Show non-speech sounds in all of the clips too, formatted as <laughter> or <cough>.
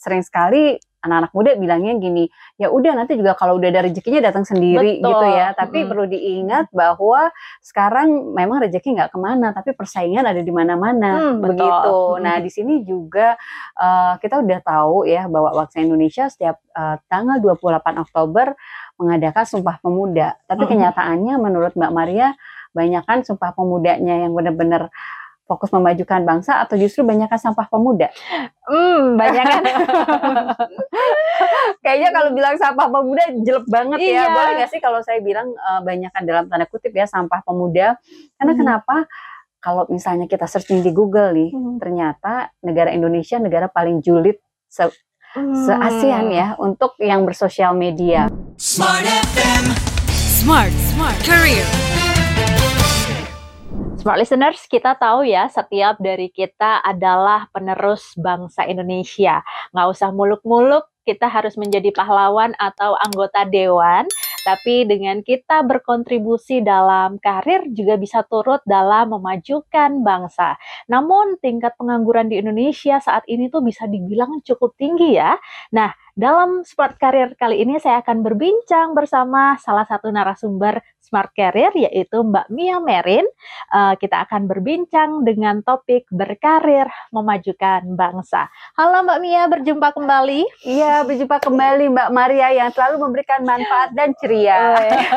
sering sekali anak-anak muda bilangnya gini, ya udah nanti juga kalau udah ada rezekinya datang sendiri Betul. gitu ya. Tapi Mm-mm. perlu diingat bahwa sekarang memang rezeki nggak ke mana, tapi persaingan ada di mana-mana Hmm, betul. begitu. Mm-mm. Nah di sini juga eh, kita udah tahu ya bahwa waktu Indonesia setiap eh, tanggal 28 Oktober mengadakan Sumpah Pemuda. Tapi Mm-mm. kenyataannya menurut Mbak Maria, banyakkan Sumpah Pemudanya yang benar-benar fokus memajukan bangsa atau justru banyakkan sampah pemuda? Hmm, banyak kan? <laughs> Kayaknya kalau bilang sampah pemuda jelek banget Iya. ya. Boleh gak sih kalau saya bilang eh, banyakkan dalam tanda kutip ya sampah pemuda? Karena Hmm. kenapa? Kalau misalnya kita searching di Google nih, Hmm. ternyata negara Indonesia negara paling julid se, se ASEAN ya untuk yang bersosial media. Smart FM. Smart, smart career. Smart listeners, kita tahu ya setiap dari kita adalah penerus bangsa Indonesia. Nggak usah muluk-muluk, kita harus menjadi pahlawan atau anggota dewan. Tapi dengan kita berkontribusi dalam karir juga bisa turut dalam memajukan bangsa. Namun tingkat pengangguran di Indonesia saat ini tuh bisa dibilang cukup tinggi ya. Nah, dalam Smart Career kali ini saya akan berbincang bersama salah satu narasumber Smart Career yaitu Mbak Mia Merin. Eh, kita akan berbincang dengan topik berkarir memajukan bangsa. Halo Mbak Mia, berjumpa kembali. Iya, berjumpa kembali Mbak Maria yang selalu memberikan manfaat dan ceria.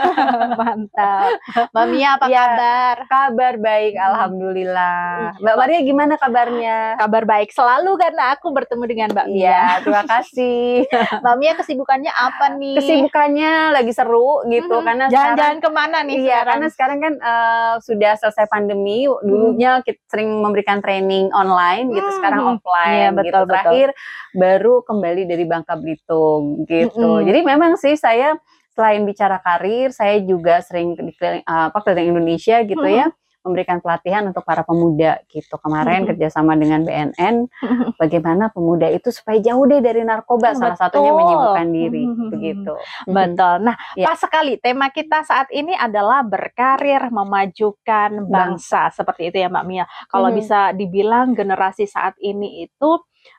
<laughs> Mantap. Mbak Mia apa Iya. kabar? Kabar baik, alhamdulillah. Mbak Maria gimana kabarnya? Kabar baik selalu karena aku bertemu dengan Mbak Mia. Iya, terima kasih. <laughs> Mbak Mia kesibukannya apa nih? Kesibukannya lagi seru gitu Mhm. karena Jalan-jalan ke mana nih Iya, sekarang? karena sekarang kan eh, sudah selesai pandemi. Dulunya kita sering memberikan training online gitu, Hmm, sekarang hmm. offline Iya, gitu. betul, betul. Terakhir baru kembali dari Bangka Belitung gitu. Mm-mm. Jadi memang sih saya selain bicara karir, saya juga sering di eh, apa keliling Indonesia gitu Mhm. ya, memberikan pelatihan untuk para pemuda gitu. Kemarin kerjasama dengan BNN, bagaimana pemuda itu supaya jauh deh dari narkoba. Salah satunya Betul. menyibukkan diri begitu. Betul. Nah, Ya. pas sekali tema kita saat ini adalah berkarir memajukan bangsa. Seperti itu ya Mbak Mia. Kalau Mhm. bisa dibilang generasi saat ini itu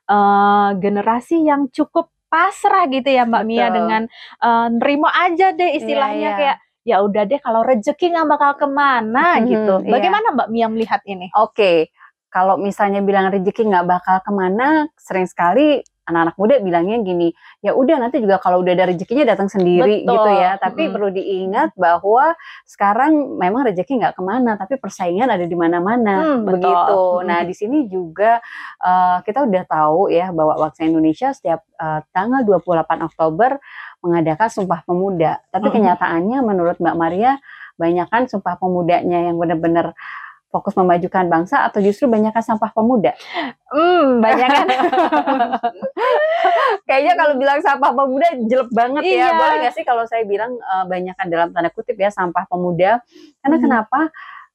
eh, generasi yang cukup pasrah gitu ya Mbak Mia Betul. dengan eh, nerima aja deh istilahnya iya. kayak ya udah deh kalau rezeki nggak bakal ke mana Mhm, gitu. iya. Bagaimana Mbak Mia melihat ini? Oke, kalau misalnya bilang rezeki nggak bakal ke mana, sering sekali anak-anak muda bilangnya gini, ya udah nanti juga kalau udah ada rezekinya datang sendiri Betul. gitu ya. Tapi Mm-mm. perlu diingat bahwa sekarang memang rezeki nggak ke mana, tapi persaingan ada di mana-mana Hmm, betul. begitu. Mm-mm. Nah di sini juga eh, kita udah tahu ya bahwa waktu Indonesia setiap eh, tanggal 28 Oktober mengadakan Sumpah Pemuda. Tapi kenyataannya menurut Mbak Maria banyakkan Sumpah Pemudanya yang benar-benar fokus memajukan bangsa atau justru banyakkan sampah pemuda? Hmm, banyak kan? <laughs> Kayaknya kalau bilang sampah pemuda jelek banget Iya. ya. Boleh gak sih kalau saya bilang eh, banyakkan dalam tanda kutip ya sampah pemuda? Karena Mhm. kenapa?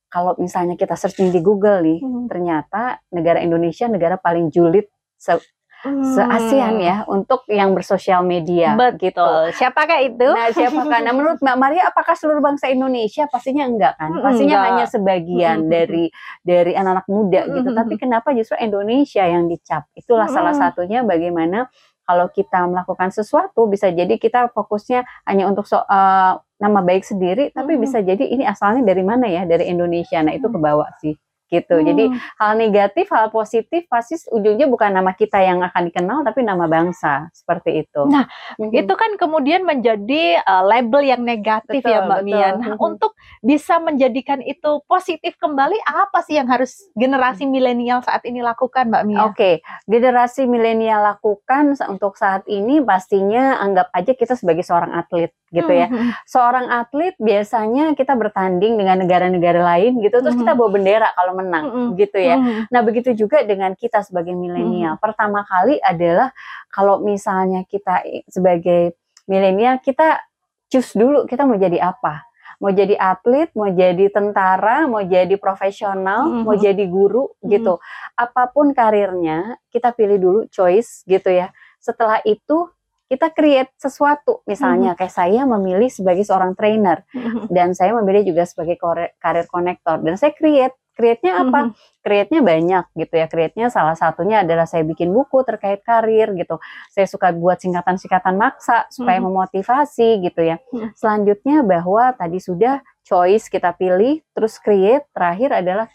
Kalau misalnya kita searching di Google nih, Mhm. ternyata negara Indonesia negara paling julid se, Hmm. ya untuk yang bersosial media. gitu. Betul. Siapakah itu? Nah, siapakah? Nah, menurut Mbak Maria, apakah seluruh bangsa Indonesia? Pastinya enggak kan? Mm, Pastinya enggak. hanya sebagian Mm, mm, dari dari anak-anak muda gitu. Tapi kenapa justru Indonesia yang dicap? Itulah salah satunya bagaimana kalau kita melakukan sesuatu bisa jadi kita fokusnya hanya untuk so- eh, nama baik sendiri, tapi Mm. bisa jadi ini asalnya dari mana ya? Dari Indonesia. Nah, itu kebawa sih gitu. Jadi Hmm. hal negatif, hal positif pasti ujungnya bukan nama kita yang akan dikenal, tapi nama bangsa seperti itu. Nah, Mhm. itu kan kemudian menjadi uh, label yang negatif Betul, ya Mbak betul. Mia. Nah, Mhm. untuk bisa menjadikan itu positif kembali, apa sih yang harus generasi milenial saat ini lakukan Mbak Mia? Oke, generasi milenial lakukan untuk saat ini pastinya anggap aja kita sebagai seorang atlet gitu ya. Mhm. Seorang atlet biasanya kita bertanding dengan negara-negara lain gitu, terus kita bawa bendera kalau menang Mhm. gitu ya. Nah, begitu juga dengan kita sebagai milenial. Pertama kali adalah kalau misalnya kita sebagai milenial kita choose dulu kita mau jadi apa. Mau jadi atlet, mau jadi tentara, mau jadi profesional, Mhm. mau jadi guru Mhm. gitu. Apa pun karirnya, kita pilih dulu choice gitu ya. Setelah itu kita create sesuatu. Misalnya kayak saya memilih sebagai seorang trainer Mhm. dan saya memilih juga sebagai karir konektor dan saya create Create-nya apa? Mhm. Create-nya banyak gitu ya. Create-nya salah satunya adalah saya bikin buku terkait karir gitu. Saya suka buat singkatan-singkatan maksa supaya Mhm. memotivasi gitu ya. Mhm. Selanjutnya bahwa tadi sudah choice kita pilih, terus create, terakhir adalah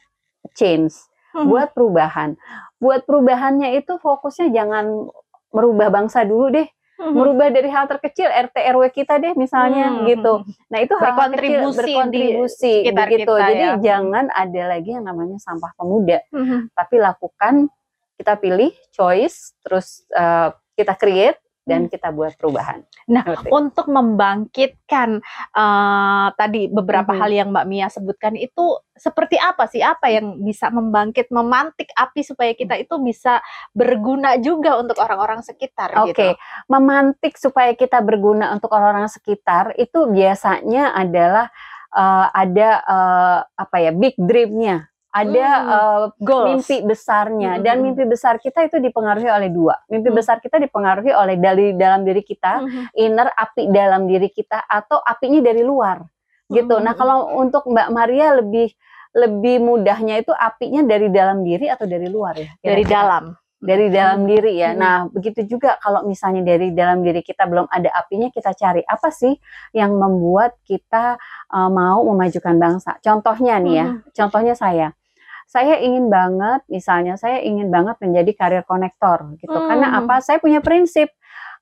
change Mhm. buat perubahan. Buat perubahannya itu fokusnya jangan merubah bangsa dulu deh. Merubah dari hal terkecil RT RW kita deh misalnya Hmm. gitu. Nah itu hal Berkontribusi kecil berkontribusi sekitar begitu. kita Jadi ya. jangan ada lagi yang namanya sampah pemuda, Mhm. tapi lakukan kita pilih choice, terus eh, kita create dan kita buat perubahan. Nah, Seperti- untuk membangkitkan eh, tadi beberapa Mhm. hal yang Mbak Mia sebutkan itu seperti apa sih? Apa yang bisa membangkit, memantik api supaya kita itu bisa berguna juga untuk orang-orang sekitar Oke, gitu. memantik supaya kita berguna untuk orang-orang sekitar itu biasanya adalah eh, ada eh, apa ya big dreamnya, ada Hmm, Goals. mimpi besarnya dan Mhm. mimpi besar kita itu dipengaruhi oleh dua. Mimpi Hmm. besar kita dipengaruhi oleh dari dalam diri kita, Mhm. inner api dalam diri kita atau apinya dari luar gitu. Nah, Mhm. kalau untuk Mbak Maria lebih lebih mudahnya itu apinya dari dalam diri atau dari luar ya? dari kira-kira? dalam. dari dalam Hmm. diri ya. Hmm. Nah, begitu juga kalau misalnya dari dalam diri kita belum ada apinya, kita cari apa sih yang membuat kita uh, mau memajukan bangsa. Contohnya nih ya, Mhm. contohnya saya. Saya ingin banget, misalnya saya ingin banget menjadi karir konektor gitu. Karena Hmm. apa? Saya punya prinsip.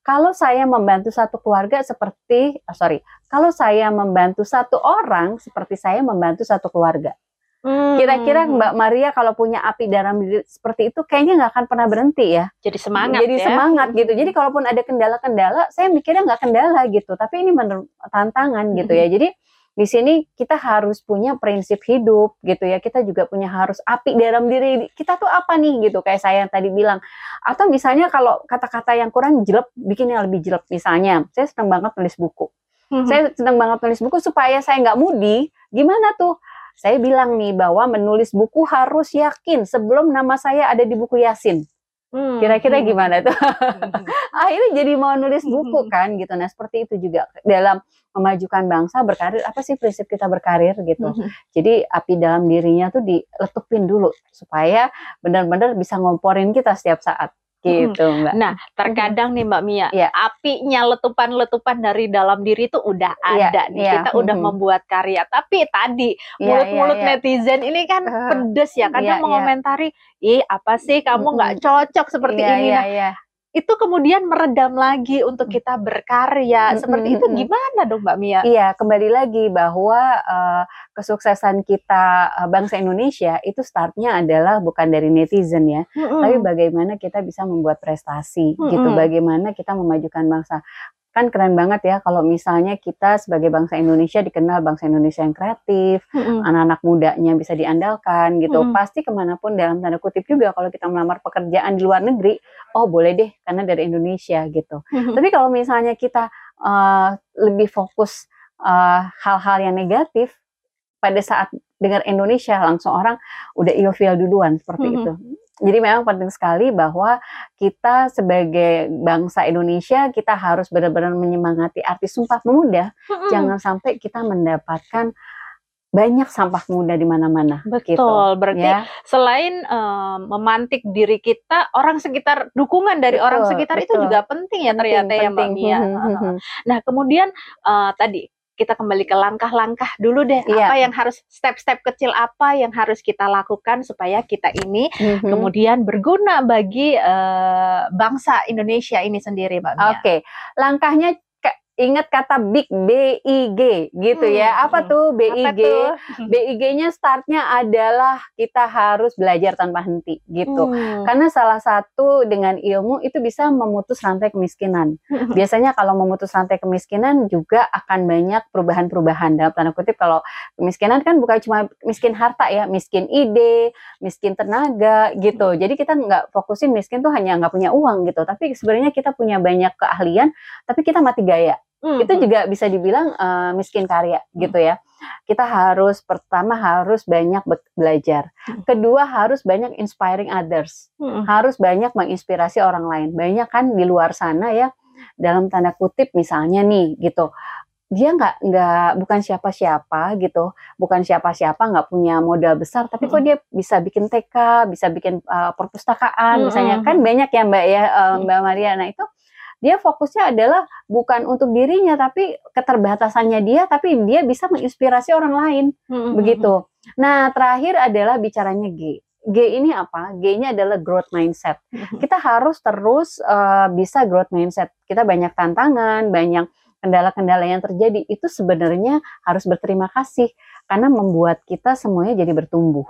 Kalau saya membantu satu keluarga seperti, ah, sorry, kalau saya membantu satu orang seperti saya membantu satu keluarga. Hmm. Kira-kira Mbak Maria kalau punya api dalam diri seperti itu kayaknya nggak akan pernah berhenti ya. jadi semangat Jadi ya. semangat gitu. Jadi kalaupun ada kendala-kendala, saya mikirnya nggak kendala gitu. Tapi ini bener tantangan gitu ya. Jadi di sini kita harus punya prinsip hidup gitu ya. Kita juga punya harus api dalam diri kita tuh apa nih gitu. Kayak saya yang tadi bilang. Atau misalnya kalau kata-kata yang kurang jelek, bikin yang lebih jelek. Misalnya, saya senang banget nulis buku. Mhm. Saya senang banget nulis buku supaya saya nggak mudi. Gimana tuh? Saya bilang nih bahwa menulis buku harus yakin sebelum nama saya ada di buku Yasin. Hmm. Kira-kira Hmm. gimana tuh? Mhm. <laughs> Akhirnya jadi mau nulis buku Mhm. kan gitu. Nah seperti itu juga dalam memajukan bangsa berkarir. Apa sih prinsip kita berkarir gitu? Jadi api dalam dirinya tuh diletupin dulu supaya benar-benar bisa ngomporin kita setiap saat gitu mbak. Nah, terkadang nih Mbak Mia, Iya. apinya letupan-letupan dari dalam diri itu udah Iya, ada nih. iya, Kita udah mhm. membuat karya. Tapi tadi Iya, mulut-mulut iya, iya. netizen ini kan Eh, pedes ya. Kadang iya, iya. mengomentari, ih apa sih kamu nggak cocok seperti Iya, ini. iya, Nah, iya. Itu kemudian meredam lagi untuk kita berkarya. Mhm, Seperti itu mhm. gimana dong Mbak Mia? Iya, kembali lagi bahwa eh, kesuksesan kita eh, bangsa Indonesia itu startnya adalah bukan dari netizen ya, tapi Mhm. bagaimana kita bisa membuat prestasi gitu, Mm-mm. bagaimana kita memajukan bangsa. Kan keren banget ya kalau misalnya kita sebagai bangsa Indonesia dikenal bangsa Indonesia yang kreatif, Mhm. anak-anak mudanya bisa diandalkan gitu. Mm-mm. Pasti ke mana pun dalam tanda kutip juga kalau kita melamar pekerjaan di luar negeri, oh boleh deh karena dari Indonesia gitu. Mhm. Tapi kalau misalnya kita eh, lebih fokus eh, hal-hal yang negatif, pada saat dengar Indonesia langsung orang udah ilfeel duluan seperti Mhm. itu. Jadi memang penting sekali bahwa kita sebagai bangsa Indonesia kita harus benar-benar menyemangati artis Sumpah Pemuda. Mhm. Jangan sampai kita mendapatkan banyak sampah pemuda di mana-mana. Betul, gitu. berarti Ya, selain eh, memantik diri kita, orang sekitar dukungan dari Betul, orang sekitar itu betul. juga penting ya ternyata ya Mbak penting. Mia. Hmm, hmm, hmm. Nah kemudian eh, tadi kita kembali ke langkah-langkah dulu deh, Iya. apa yang harus step-step kecil apa yang harus kita lakukan supaya kita ini Hmm, hmm. kemudian berguna bagi eh, bangsa Indonesia ini sendiri Mbak Mia. Oke, langkahnya ke- ingat kata big B I G gitu Hmm, ya. Apa hmm. tuh BIG? <laughs> BIG-nya startnya adalah kita harus belajar tanpa henti gitu. Hmm. Karena salah satu dengan ilmu itu bisa memutus rantai kemiskinan. <laughs> Biasanya kalau memutus rantai kemiskinan juga akan banyak perubahan-perubahan dalam tanda kutip kalau kemiskinan kan bukan cuma miskin harta ya, miskin ide, miskin tenaga gitu. Jadi kita nggak fokusin miskin tuh hanya nggak punya uang gitu, tapi sebenarnya kita punya banyak keahlian, tapi kita mati gaya. Hmm. Itu juga bisa dibilang eh, miskin karya gitu ya. Kita harus pertama harus banyak be- belajar. Hmm. Kedua harus banyak inspiring others Hmm. harus banyak menginspirasi orang lain. Banyak kan di luar sana ya, dalam tanda kutip misalnya nih gitu, dia nggak nggak bukan siapa-siapa gitu, bukan siapa-siapa nggak punya modal besar, tapi kok Mm-mm. dia bisa bikin TK, bisa bikin uh, perpustakaan, misalnya Mm-mm. kan banyak ya Mbak ya uh, Mbak Maria. Nah itu dia fokusnya adalah bukan untuk dirinya, tapi keterbatasannya dia, tapi dia bisa menginspirasi orang lain Mm-mm. begitu. Nah terakhir adalah bicaranya G. G ini apa? G-nya adalah growth mindset kita harus terus uh, bisa growth mindset. Kita banyak tantangan, banyak kendala-kendala yang terjadi itu sebenarnya harus berterima kasih karena membuat kita semuanya jadi bertumbuh.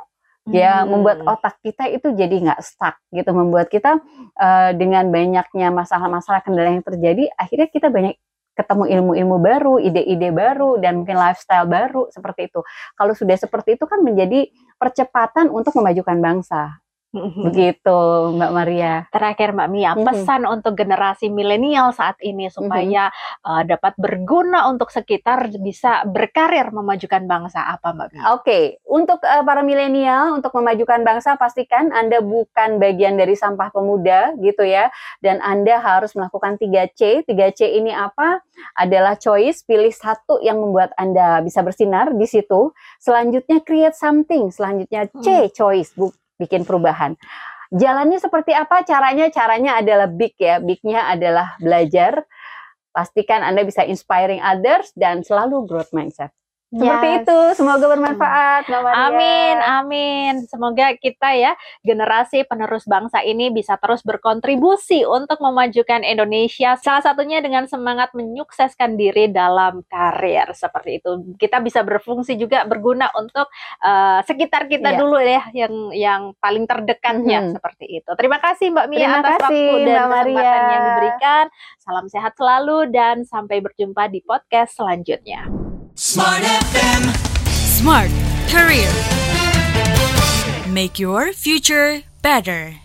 Ya, Hmm. membuat otak kita itu jadi nggak stuck gitu, membuat kita uh, dengan banyaknya masalah-masalah kendala yang terjadi, akhirnya kita banyak ketemu ilmu-ilmu baru, ide-ide baru, dan mungkin lifestyle baru seperti itu. Kalau sudah seperti itu kan menjadi percepatan untuk memajukan bangsa. Begitu, Mbak Maria. Terakhir Mbak Mia, Mhm. pesan untuk generasi milenial saat ini supaya uh, dapat berguna untuk sekitar bisa berkarir memajukan bangsa apa Mbak Mia? Oke, untuk uh, para milenial untuk memajukan bangsa pastikan Anda bukan bagian dari sampah pemuda gitu ya dan Anda harus melakukan 3C. 3C ini apa? Adalah choice, pilih satu yang membuat Anda bisa bersinar di situ. Selanjutnya create something, selanjutnya C, choice, bu- bikin perubahan. Jalannya seperti apa? Caranya caranya adalah big ya. Bignya adalah belajar. Pastikan Anda bisa inspiring others dan selalu growth mindset. Seperti Yes. itu, semoga bermanfaat, Mbak Maria. Amin, amin. Semoga kita ya generasi penerus bangsa ini bisa terus berkontribusi untuk memajukan Indonesia. Salah satunya dengan semangat menyukseskan diri dalam karir seperti itu. Kita bisa berfungsi juga berguna untuk eh, sekitar kita Iya. dulu ya, yang yang paling terdekatnya Mhm. seperti itu. Terima kasih Mbak Mia Terima atas kasih, waktu dan Mbak Maria. kesempatan yang diberikan. Salam sehat selalu dan sampai berjumpa di podcast selanjutnya. Smart FM. Smart Career. Make your future better.